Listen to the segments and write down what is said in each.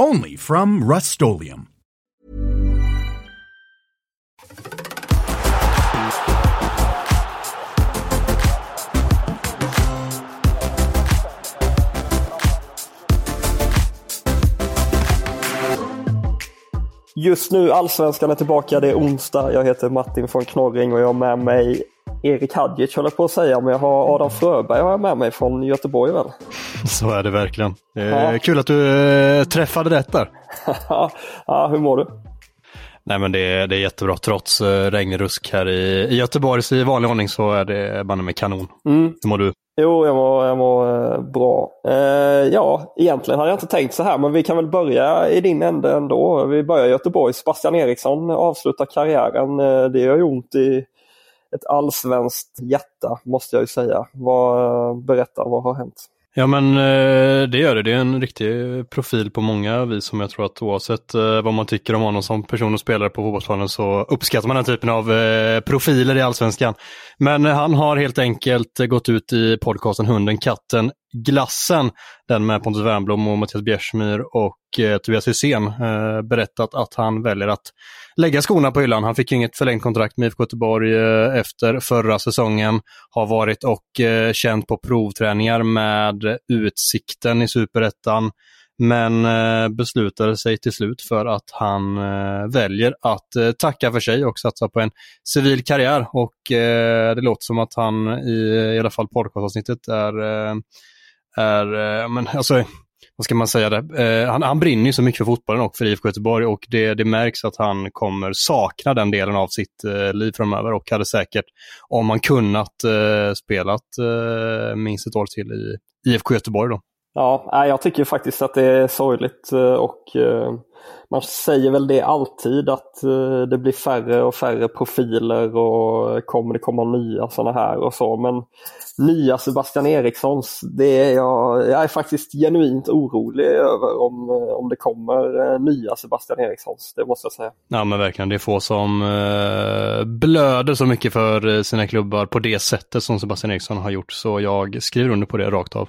Only from Rustolium. Just nu Allsvenskan är tillbaka, det är onsdag. Jag heter Martin von Knorring och jag har med mig Erik Hadjic jag på att säga, men jag har Adam Fröberg har jag med mig från Göteborg väl? Så är det verkligen. Eh, ja. Kul att du eh, träffade rätt där. ja, hur mår du? Nej men det, det är jättebra. Trots eh, regnrusk här i, i Göteborg så i vanlig ordning så är det banne med kanon. Mm. Hur mår du? Jo, jag mår, jag mår bra. Eh, ja, egentligen hade jag inte tänkt så här, men vi kan väl börja i din ände ändå. Vi börjar i Göteborg. Sebastian Eriksson avslutar karriären. Det gör ju ont i ett allsvenskt hjärta, måste jag ju säga. Vad, berätta, vad har hänt? Ja men eh, det gör det. Det är en riktig profil på många vis som jag tror att oavsett eh, vad man tycker om honom som person och spelare på fotbollsplanen så uppskattar man den typen av eh, profiler i allsvenskan. Men han har helt enkelt gått ut i podcasten Hunden, katten, glassen, den med Pontus Wernbloom och Mattias Bjärsmyr och eh, Tobias Hysén eh, berättat att han väljer att lägga skorna på hyllan. Han fick inget förlängt kontrakt med IFK Göteborg eh, efter förra säsongen. Har varit och känt på provträningar med Utsikten i Superettan. Men beslutade sig till slut för att han väljer att tacka för sig och satsa på en civil karriär. Och det låter som att han i, i alla fall podcastavsnittet är, är eh, men alltså, vad ska man säga det? Eh, han, han brinner ju så mycket för fotbollen och för IFK Göteborg och det, det märks att han kommer sakna den delen av sitt eh, liv framöver och hade säkert, om han kunnat, eh, spelat minst ett år till i IFK Göteborg då. Ja, jag tycker faktiskt att det är sorgligt eh, och eh, man säger väl det alltid att eh, det blir färre och färre profiler och kommer det komma nya sådana här och så. Men nya Sebastian Erikssons, det är jag, jag är faktiskt genuint orolig över om, om det kommer nya Sebastian Erikssons, det måste jag säga. Ja men verkligen, det är få som blöder så mycket för sina klubbar på det sättet som Sebastian Eriksson har gjort. Så jag skriver under på det rakt av.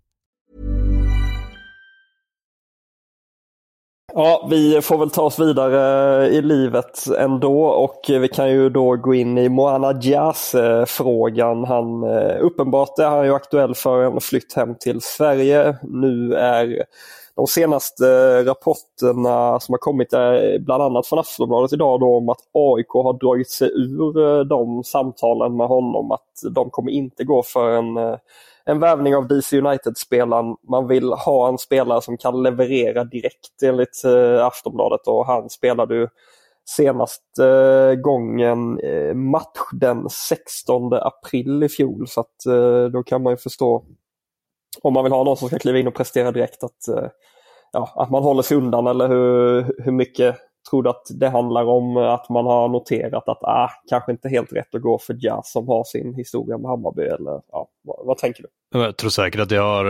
Ja, vi får väl ta oss vidare i livet ändå och vi kan ju då gå in i Moana Diaz-frågan. Eh, han, eh, uppenbart är han ju aktuell för en flytt hem till Sverige. Nu är de senaste eh, rapporterna som har kommit är bland annat från Aftonbladet idag då om att AIK har dragit sig ur eh, de samtalen med honom att de kommer inte gå för en, eh, en värvning av DC United-spelaren. Man vill ha en spelare som kan leverera direkt enligt Aftonbladet och han spelade ju senaste gången match den 16 april i fjol. Så att då kan man ju förstå om man vill ha någon som ska kliva in och prestera direkt att, eh, ja, att man håller sig undan eller hur, hur mycket tror du att det handlar om att man har noterat att ah, kanske inte helt rätt att gå för Jazz som har sin historia med Hammarby? Eller, ja, vad, vad tänker du? Jag tror säkert att det har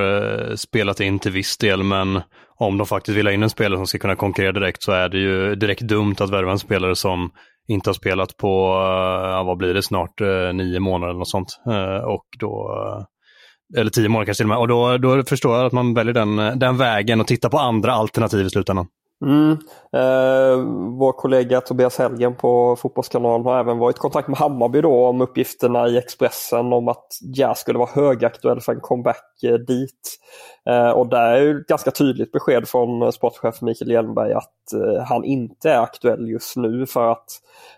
eh, spelat in till viss del, men om de faktiskt vill ha in en spelare som ska kunna konkurrera direkt så är det ju direkt dumt att värva en spelare som inte har spelat på, eh, ja, vad blir det snart, nio månader eller något sånt. Och då, eller tio månader kanske till och med. Och då, då förstår jag att man väljer den, den vägen och tittar på andra alternativ i slutändan. Mm. Eh, vår kollega Tobias Helgen på Fotbollskanalen har även varit i kontakt med Hammarby då om uppgifterna i Expressen om att Jazz skulle vara högaktuell för en comeback eh, dit. Eh, och där är ett ganska tydligt besked från sportchef Mikael Hjelmberg att eh, han inte är aktuell just nu för att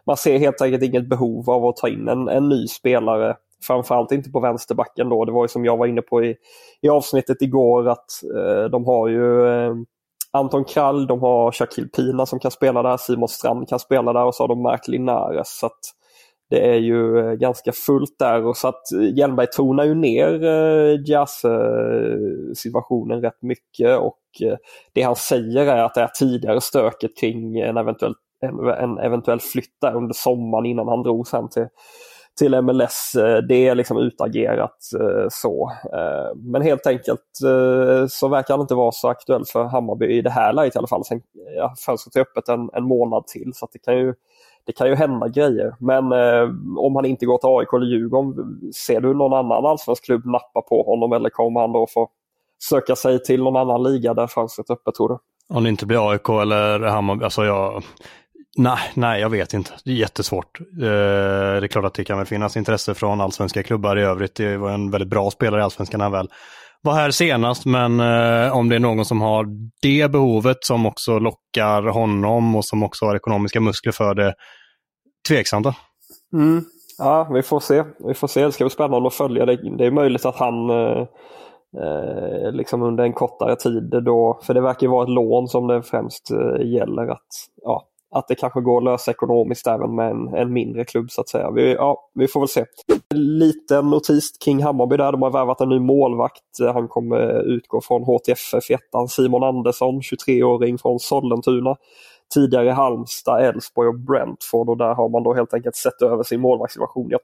man ser helt enkelt inget behov av att ta in en, en ny spelare framförallt inte på vänsterbacken då. Det var ju som jag var inne på i, i avsnittet igår att eh, de har ju eh, Anton Krall, de har Shakil Pina som kan spela där, Simon Strand kan spela där och så har de Mark Linares. Så det är ju eh, ganska fullt där och så att eh, Hjelmberg tonar ju ner eh, jazz-situationen eh, rätt mycket och eh, det han säger är att det är tidigare stöket kring en eventuell, en eventuell flytt där under sommaren innan han drog sen till till MLS. Eh, det är liksom utagerat eh, så. Eh, men helt enkelt så verkar han inte vara så aktuell för Hammarby i det här läget i alla fall. Sen ja, fönstret är öppet en, en månad till så det kan ju det kan ju hända grejer. Men eh, om han inte går till AIK eller Djurgården, ser du någon annan allsvensk klubb nappa på honom eller kommer han då få söka sig till någon annan liga där fönstret är öppet tror du? Om det inte blir AIK eller Hammarby, alltså jag, Nej, nej, jag vet inte. Det är jättesvårt. Eh, det är klart att det kan väl finnas intresse från allsvenska klubbar i övrigt. Det var en väldigt bra spelare i allsvenskan när han väl var här senast, men eh, om det är någon som har det behovet som också lockar honom och som också har ekonomiska muskler för det, tveksamt. Mm. Ja, vi får se. Vi får se. Det ska bli spännande att följa det. Det är möjligt att han eh, eh liksom under en kortare tid då, för det verkar ju vara ett lån som det främst eh, gäller att ja, att det kanske går att lösa ekonomiskt även med en, en mindre klubb så att säga. Vi, ja, vi får väl se. Liten notis kring Hammarby där. De har värvat en ny målvakt. Han kommer utgå från HTFF ettan. Simon Andersson, 23-åring från Sollentuna. Tidigare Halmstad, Elfsborg och Brentford och där har man då helt enkelt sett över sin målvaktssituation. Jag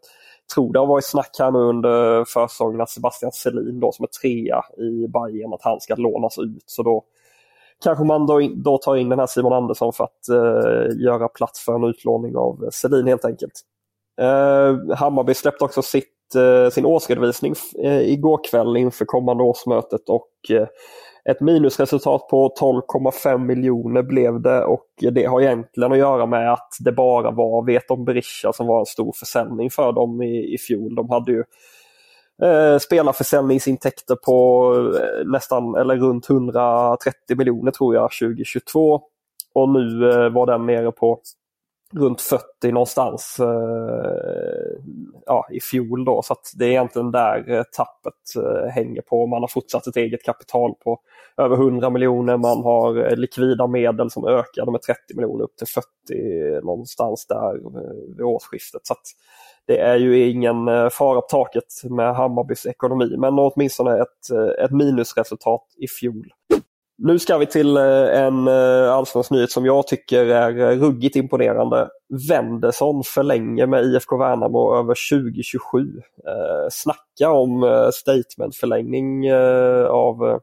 tror det har varit snack här nu under försäsongen att Sebastian Selin då som är trea i Bayern att han ska lånas ut. Så då kanske man då, då tar in den här Simon Andersson för att eh, göra plats för en utlåning av Selin helt enkelt. Eh, Hammarby släppte också sitt, eh, sin årsredovisning eh, igår kväll inför kommande årsmötet och eh, ett minusresultat på 12,5 miljoner blev det och det har egentligen att göra med att det bara var Veton Berisha som var en stor försäljning för dem i, i fjol. De hade ju eh, spelarförsäljningsintäkter på eh, nästan eller runt 130 miljoner tror jag 2022. Och nu eh, var den nere på runt 40 någonstans eh, ja, i fjol. Då. Så det är egentligen där eh, tappet eh, hänger på. Man har fortsatt ett eget kapital på över 100 miljoner. Man har eh, likvida medel som ökade med 30 miljoner upp till 40 någonstans där eh, vid årsskiftet. Så det är ju ingen eh, fara på taket med Hammarbys ekonomi, men åtminstone ett, eh, ett minusresultat i fjol. Nu ska vi till eh, en allsvensk nyhet som jag tycker är ruggigt imponerande. Wendersson förlänger med IFK Värnamo över 2027. snacka om statementförlängning av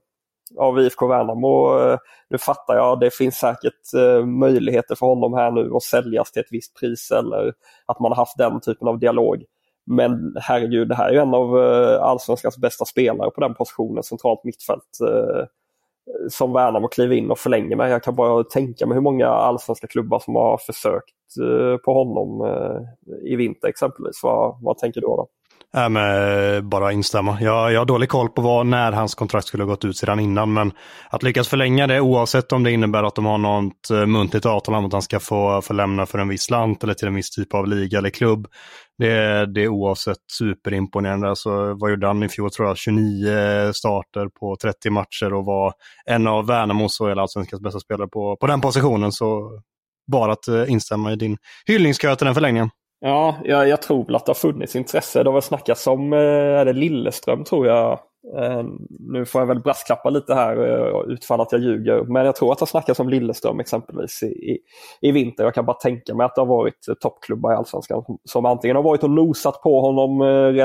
av IFK Värnamo. Eh, nu fattar jag, det finns säkert eh, möjligheter för honom här nu att säljas till ett visst pris eller att man har haft den typen av dialog. Men herregud, det här är ju en av eh, allsvenskans bästa spelare på den positionen, centralt mittfält, som Värnamo kliver in och förlänger med. Jag kan bara tänka mig hur många allsvenska klubbar som har försökt på honom i vinter exempelvis. Vad, vad tänker du då? Äh, men, eh, bara instämma. Jag, jag har dålig koll på vad, när hans kontrakt skulle ha gått ut sedan innan, men att lyckas förlänga det oavsett om det innebär att de har något eh, muntligt avtal om att han ska få, få lämna för en viss slant eller till en viss typ av liga eller klubb. Det, det är oavsett superimponerande. Alltså, vad gjorde han i fjol tror jag? 29 eh, starter på 30 matcher och var en av Värnamos och hela allsvenskans bästa spelare på, på den positionen. Så bara att instämma i din hyllningskö till den förlängningen. Ja, jag, jag tror väl att det har funnits intresse. Det har väl snackats om, eh, är det Lilleström tror jag. Eh, nu får jag väl brasklappa lite här eh, utfall att jag ljuger. Men jag tror att det har snackats om Lilleström exempelvis i, i, i vinter. Jag kan bara tänka mig att det har varit toppklubbar i Allsvenskan som, som antingen har varit och nosat på honom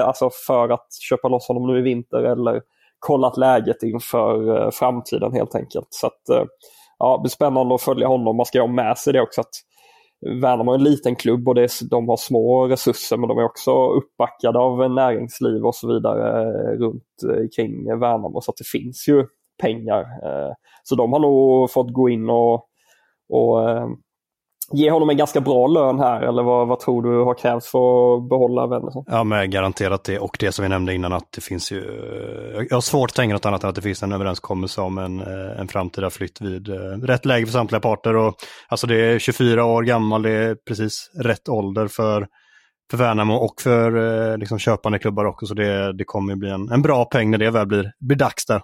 alltså för att köpa loss honom nu i vinter eller kollat läget inför framtiden helt enkelt. Så att, ja, det blir spännande att följa honom. Man ska ha med sig det också att Värnamo är en liten klubb och det är, de har små resurser men de är också uppbackade av näringsliv och så vidare eh, runt eh, kring Värnamo så att det finns ju pengar. Eh, så de har nog fått gå in och, och ge honom en ganska bra lön här eller vad, vad tror du har krävts för att behålla Wennerson? Ja, men garanterat det och det som vi nämnde innan att det finns ju, eh, jag har svårt att tänka något annat än att det finns en överenskommelse om en, eh, en framtida flytt vid eh, rätt läge för samtliga parter. Och, alltså det är 24 år gammal, det är precis rätt ålder för, för Värnamo och för liksom köpande klubbar också. Så det, det kommer bli en, en bra peng när det väl blir, blir dags där.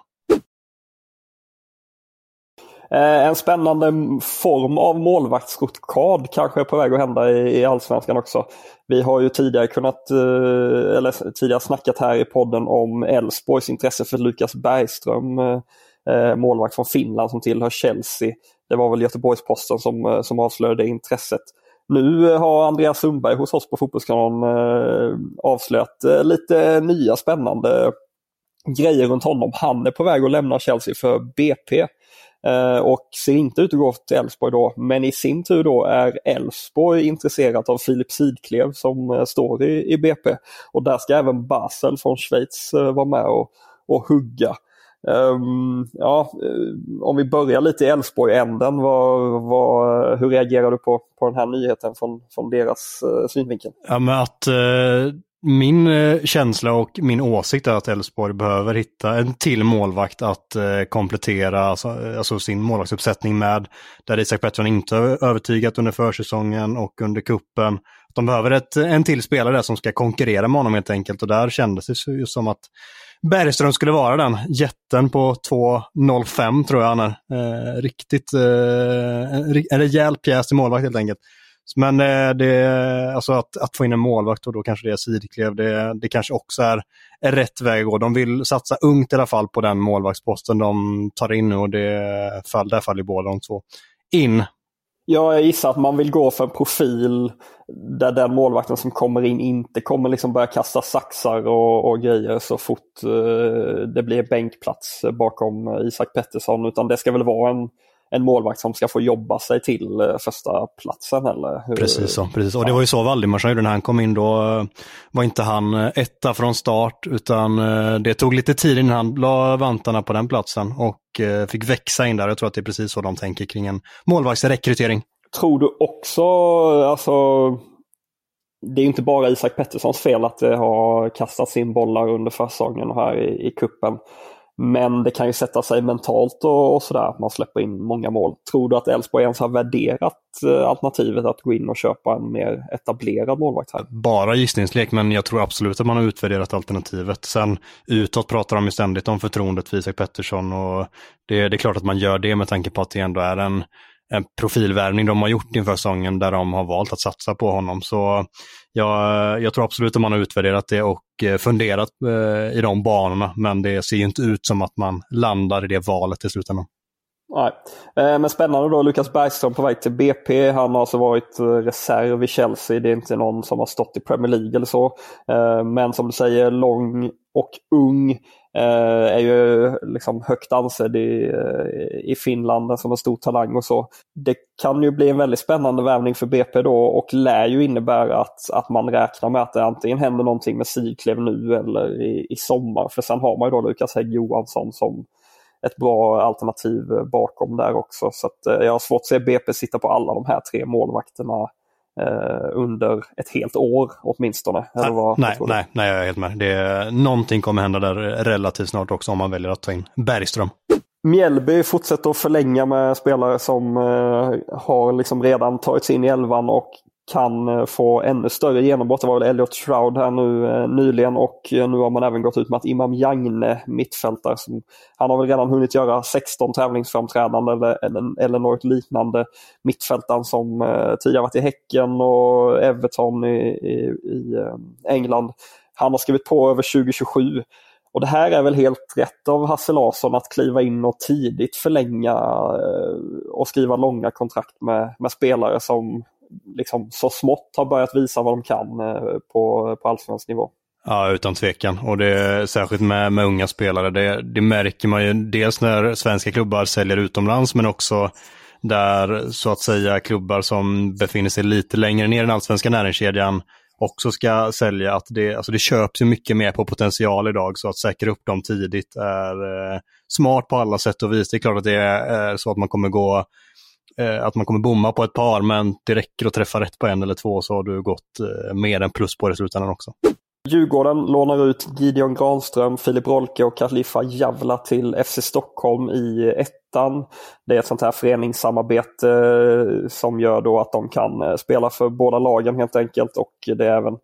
Eh, en spännande form av målvaktsrotkad kanske är på väg att hända i, i Allsvenskan också. Vi har ju tidigare kunnat, eh, eller tidigare snackat här i podden om Elfsborgs intresse för Lukas Bergström, eh, målvakt från Finland som tillhör Chelsea. Det var väl Göteborgs-Posten som, som avslöjade det intresset. Nu har Andreas Sundberg hos oss på Fotbollskanalen avslöjat lite nya spännande grejer runt honom. Han är på väg att lämna Chelsea för BP. Eh, och ser inte ut att gå till Elfsborg då. Men i sin tur då är Elfsborg intresserat av Filip Sidklev som eh, står i, i BP. Och där ska även Basel från Schweiz eh, vara med och, och hugga. Um, ja, om vi börjar lite i Elfsborg-änden, hur reagerar du på, på den här nyheten från, från deras uh, synvinkel? Ja, men att uh, min eh, känsla och min åsikt är att Elfsborg behöver hitta en till målvakt att eh, komplettera alltså, eh, alltså sin målvaktsuppsättning med. Där Isak Pettersson inte har övertygat under försäsongen och under kuppen. De behöver ett, en till spelare där som ska konkurrera med honom helt enkelt och där kändes det ju som att Bergström skulle vara den. Jätten på 2.05 tror jag han är. Eh, riktigt, eh, en, rejäl pjäs till målvakt helt enkelt. Men eh, det, alltså att, att få in en målvakt och då kanske det är Sidklev, det, det kanske också är, är rätt väg att gå. De vill satsa ungt i alla fall på den målvaktsposten de tar in nu och det fall, där faller båda de två in. Ja, jag gissar att man vill gå för en profil där den målvakten som kommer in inte kommer liksom börja kasta saxar och, och grejer så fort eh, det blir bänkplats bakom Isak Pettersson. Utan det ska väl vara en, en målvakt som ska få jobba sig till eh, första platsen eller? Hur... Precis så, precis. och det var ju så Valdimarsson gjorde när han kom in. Då eh, var inte han eh, etta från start utan det tog lite tid innan han la vantarna på den platsen och fick växa in där. Jag tror att det är precis så de tänker kring en målvaktsrekrytering. Tror du också, alltså det är inte bara Isak Petterssons fel att det har kastats in bollar under försäsongen här i, i kuppen. Men det kan ju sätta sig mentalt och, och sådär att man släpper in många mål. Tror du att Elfsborg ens har värderat eh, alternativet att gå in och köpa en mer etablerad målvakt här? Bara gissningslek, men jag tror absolut att man har utvärderat alternativet. Sen utåt pratar de ju ständigt om förtroendet för Isak Pettersson och det, det är klart att man gör det med tanke på att det ändå är en en profilvärvning de har gjort inför säsongen där de har valt att satsa på honom. Så jag, jag tror absolut att man har utvärderat det och eh, funderat eh, i de banorna, men det ser inte ut som att man landar i det valet i slutändan. Nej. Eh, men spännande då, Lukas Bergström på väg till BP. Han har alltså varit eh, reserv i Chelsea. Det är inte någon som har stått i Premier League eller så. Men som du säger, lång och ung. Eh, är ju liksom högt ansedd i, eh, i Finland som en stor talang och så. Det kan ju bli en väldigt spännande värvning för BP då och lär ju innebära att, att man räknar med att det antingen händer någonting med Sigklev nu eller i, i sommar. För sen har man ju då Lukas Hägg Johansson som ett bra alternativ bakom där också. Så att, eh, jag har svårt att se BP sitta på alla de här tre målvakterna eh, under ett helt år åtminstone. Eller vad, nej, nej, nej, jag är helt med. Det är, någonting kommer hända där relativt snart också om man väljer att ta in Bergström. Mjällby fortsätter att förlänga med spelare som eh, har liksom redan tagit sig in i elvan och kan eh, få ännu större genombrott. Det var väl Elliot Shroud här nu eh, nyligen och eh, nu har man även gått ut med att Imam Jagne, mittfältare, som, han har väl redan hunnit göra 16 tävlingsframträdanden eller, eller, eller något liknande. Mittfältaren som eh, tidigare varit i Häcken och Everton i, i, i England. Han har skrivit på över 2027. Och det här är väl helt rätt av Hasse Larsson att kliva in och tidigt förlänga och skriva långa kontrakt med, med spelare som liksom så smått har börjat visa vad de kan eh, på, på allsvensk nivå. Ja, utan tvekan. Och det är särskilt med, med unga spelare. Det, det märker man ju dels när svenska klubbar säljer utomlands, men också där så att säga klubbar som befinner sig lite längre ner i den allsvenska näringskedjan också ska sälja. Att det, alltså det köps ju mycket mer på potential idag, så att säkra upp dem tidigt är eh, smart på alla sätt och vis. Det är klart att det är eh, så att man kommer gå eh, att man kommer bomma på ett par, men det räcker att träffa rätt på en eller två så har du gått eh, mer än plus på det i slutändan också. Djurgården lånar ut Gideon Granström, Filip Rolke och Khalifa Javla till FC Stockholm i ettan. Det är ett sånt här föreningssamarbete eh, som gör då att de kan eh, spela för båda lagen helt enkelt och det är även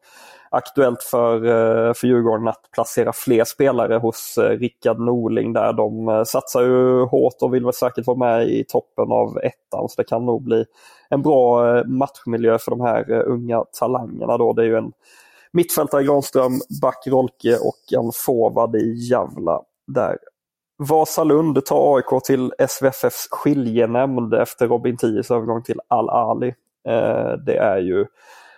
aktuellt för, eh, för Djurgården att placera fler spelare hos eh, Rickard Norling där. De eh, satsar ju hårt och vill väl säkert vara med i toppen av ettan så det kan nog bli en bra matchmiljö för de här unga talangerna då. Det är ju en mittfältare Granström, back Rolke och en forward i Javla där. Vasalund tar AIK till SVFFs skiljenämnd efter Robin Tiers övergång till Al-Ali. Det är ju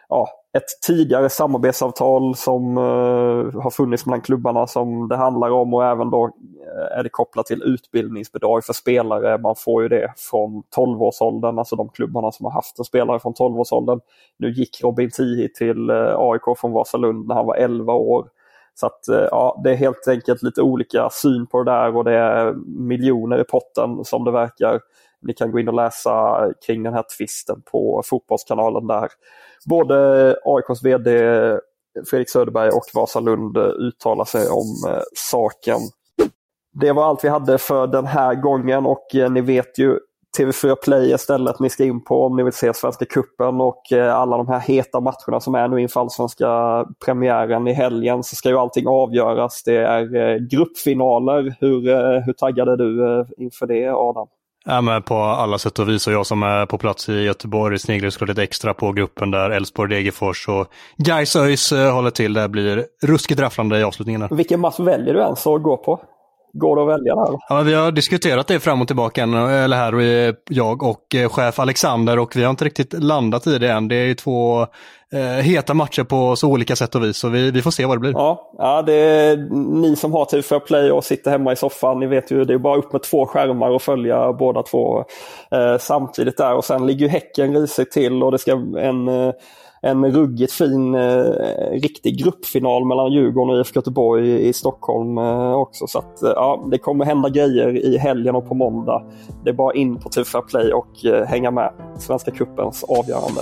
ja, ett tidigare samarbetsavtal som eh, har funnits mellan klubbarna som det handlar om och även då eh, är det kopplat till utbildningsbidrag för spelare. Man får ju det från 12-årsåldern, alltså de klubbarna som har haft en spelare från 12-årsåldern. Nu gick Robin Tihi till eh, AIK från Vasalund när han var 11 år. Så att eh, ja, det är helt enkelt lite olika syn på det där och det är miljoner i potten som det verkar. Ni kan gå in och läsa kring den här tvisten på Fotbollskanalen där både AIKs VD Fredrik Söderberg och Vasalund uttalar sig om eh, saken. Det var allt vi hade för den här gången och eh, ni vet ju TV4 Play är stället ni ska in på om ni vill se Svenska Kuppen och eh, alla de här heta matcherna som är nu inför allsvenska premiären i helgen så ska ju allting avgöras. Det är gruppfinaler. Hur, hur taggad är du inför det Adam? Ja, men på alla sätt och vis och jag som är på plats i Göteborg sneglar lite extra på gruppen där Elfsborg, Degerfors och Gais ÖIS eh, håller till. Det blir ruskigt rafflande i avslutningen. Vilken match väljer du ens att gå på? Går det att välja där? Ja, vi har diskuterat det fram och tillbaka, eller här, jag och eh, chef Alexander och vi har inte riktigt landat i det än. Det är två eh, Eh, heta matcher på så olika sätt och vis, så vi, vi får se vad det blir. Ja, ja det är ni som har TV4 Play och sitter hemma i soffan, ni vet ju, det är bara upp med två skärmar och följa båda två eh, samtidigt där. Och sen ligger ju Häcken risigt till och det ska en eh, en ruggigt fin eh, riktig gruppfinal mellan Djurgården och IFK Göteborg i Stockholm eh, också. Så att, eh, ja, det kommer hända grejer i helgen och på måndag. Det är bara in på TV4 Play och eh, hänga med. Svenska Cupens avgörande.